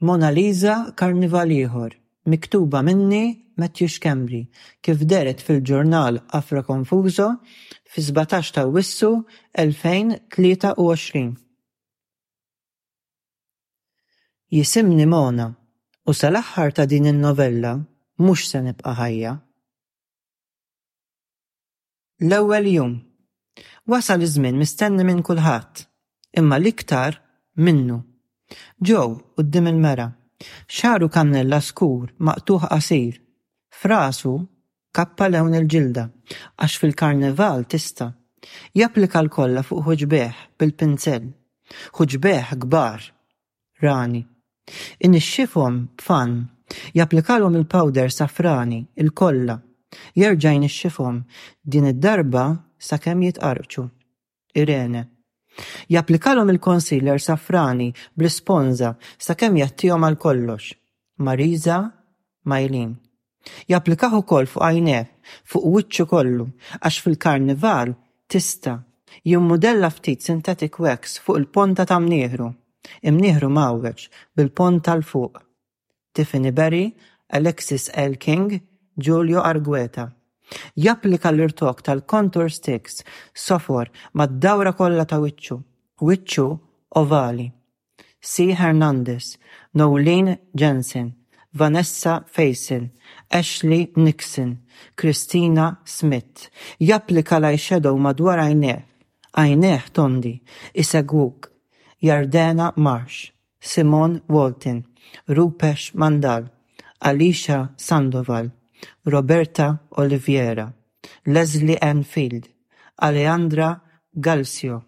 Mona Lisa karnival ieħor, miktuba minni, Matthew Schembri, kif dehret fil-ġurnal Afroconfuso fi sbatax ta' Awwissu 2023. Jisimni Mona, u sal-aħħar ta' din in-novella mhux se nibqa' ħajja. L-ewwel jum. Wasal iż-żmien mistenni minn kulħadd, imma l-iktar minnu. Joe quddiem il-mera. Xagħru kannella skur maqtugħ qasir. F'rasu kappa lewn il-ġilda, għax fil-karnival tista'. Japplika l-kolla fuq ħuġbejh bil-pinzell. Ħuġbejh kbar. rani. Inixxifhom b'fann. Japplikalhom il-powder safrani, il-kolla. Jerġa' jnixxifhom, din id-darba sakemm jitqarqċu. Irene. Japplikalhom il-concealer safrani bl-isponża sakemm jgħattihom għal kollox. Marisa Mailin. Japplikah ukoll fuq għajnejh, fuq wiċċu kollu, għax fil-Karnival tista' jimmudella ftit synthetic wax fuq il-ponta ta' mnieħru, imnieħru mgħawweġ bil-ponta 'l fuq, Tiffany Berry, Alexis L. King, Julio Argueta. Japplika l-irtok tal-contour sticks sofor mad-dawra kollha ta' wiċċu, wiċċu ovali, Sea Hernandez, Noleen Jensen, Vanessa Faisal, Ashley Nixon, Christina Smith, japplika l-eyeshadow madwar għajnejh, għajnejh tondi jsegwuk, Yardena Marsh, Simone Walton, Rupesh Mandal, Alisha Sandoval, Roberta Oliviera, Leslie Ann Field, Alejandra Galsio,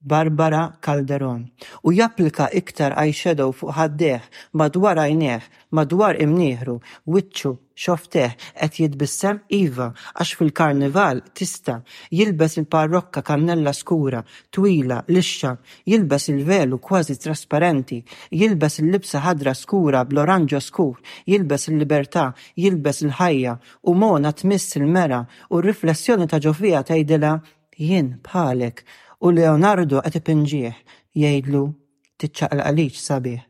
Barbara Calderon, u japplika iktar eyeshadow fuq ħaddejh, madwar għajnejh, madwar imnieħru, wiċċu, xofftejh, qed jitbissem, iva, għax fil-Karnival tista', jilbes il-parrokka kannella skura, twila, lixxa, jilbes il-velu kważi trasparenti, jilbes il-libsa ħadra skura bl-oranġo skur, jilbes il-libertà, jilbes il-ħajja, U Mona tmiss il-mera u r-riflessjoni ta' ġo fiha tgħidilha, Jien bħalek, u Leonardo qed ipinġih, jgħidlu, Tiċċaqlaqlix sabiħ.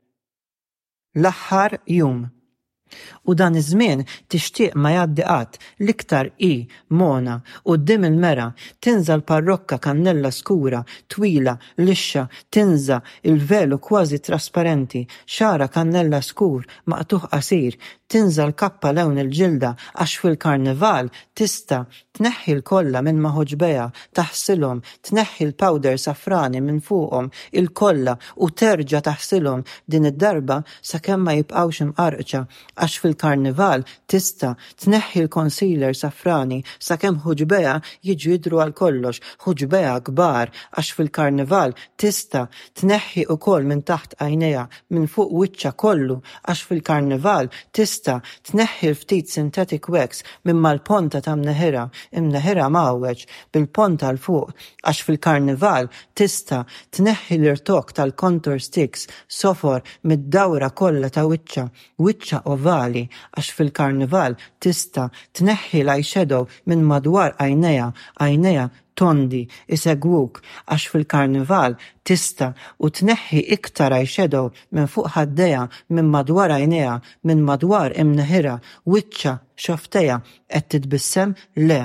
L-aħħar jum. U dan iż-żmien tixtieq ma jgħaddi qatt, l-iktar hi, Mona, quddiem il-mera, tinża l-parrokka kannella skura, twila, lixxa, tinża', il-velu kważi trasparenti, xagħra kannella skur, maqtugħ qasir, tinża' l-kappa lewn il-ġilda għax fil-Karnival tista' tneħħi l-kolla minn ma' ħuġbejha, taħsilhom, tneħħi l-powder safrani minn fuqhom il-kolla u terġa' taħsilhom, din id-darba sakemm ma jibqgħux imqarqċa, Għax fil-Karnival tista' tneħħi l-concealer safrani sakemm ħuġbejha jiġu jidhru għal kollox ħuġbejha kbar għax fil-Karnival tista' tneħħi ukoll minn taħt għajnejha minn fuq wiċċha kollu għax fil-Karnival tista' tneħħi l-ftit synthetic wax minn mal-ponta ta' mneħirha imneħirha mgħawweġ bil-ponta 'l fuq għax fil-Karnival tista' tneħħi l-irtokk tal-contour sticks sofor mid-dawra kollha ta' wiċċha, wiċċha ovali għax fil-karnival tista' tneħħi l-eyeshadow minn madwar għajnejha, għajnejha tondi jsegwuk għax fil-karnival tista' u tneħħi iktar eyeshadow minn fuq ħaddejha, minn madwar għajnejha, minn madwar imneħirha, wiċċha, xofftejha qed titbissem? Le.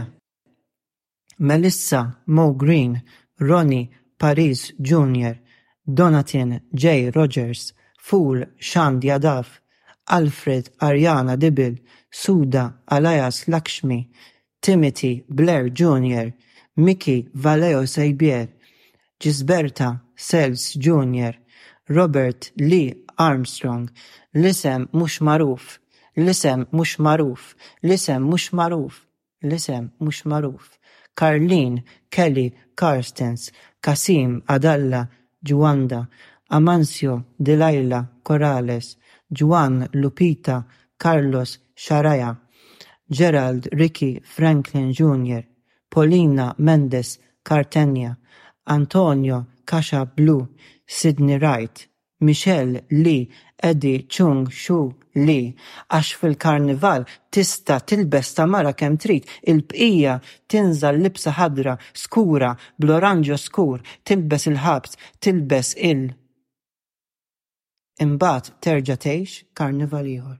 Melissa, Mo Green, Ronnie, Paris, Junior, Donatien, Jay, Rogers, Fool, Shan, Yadav, Alfred, Ariana, Dibil, Suda, Allias, Lakshmi, Timothy, Blair, Junior, Mickey, Valeo, Sejbier, Gisberta, Sels, Junior, Robert, Lee, Armstrong, L-isem mhux magħruf, L-isem mhux magħruf, L-isem mhux magħruf. l-isem mhux magħruf, Karlin, Kelly, Karstens, Kasim, Adalla, Juanda, Amancio, Delilah, Corrales, Juan, Lupita, Carlos, Sharaia, Gerald, Ricky, Franklin, Junior, Polina, Mendes, Cartenia, Antonio, Kasha, Blue, Sidney Wright, Michelle Li, Eddy, Chung Shu Li, għax fil-karnival tista' tilbes ta' mara kemm trid, il-bqija tinżal libsa ħadra skura bl-oranġo skur, tilbes il-ħabs, tilbes il. Imbagħad terġa' tgħix karnival ieħor.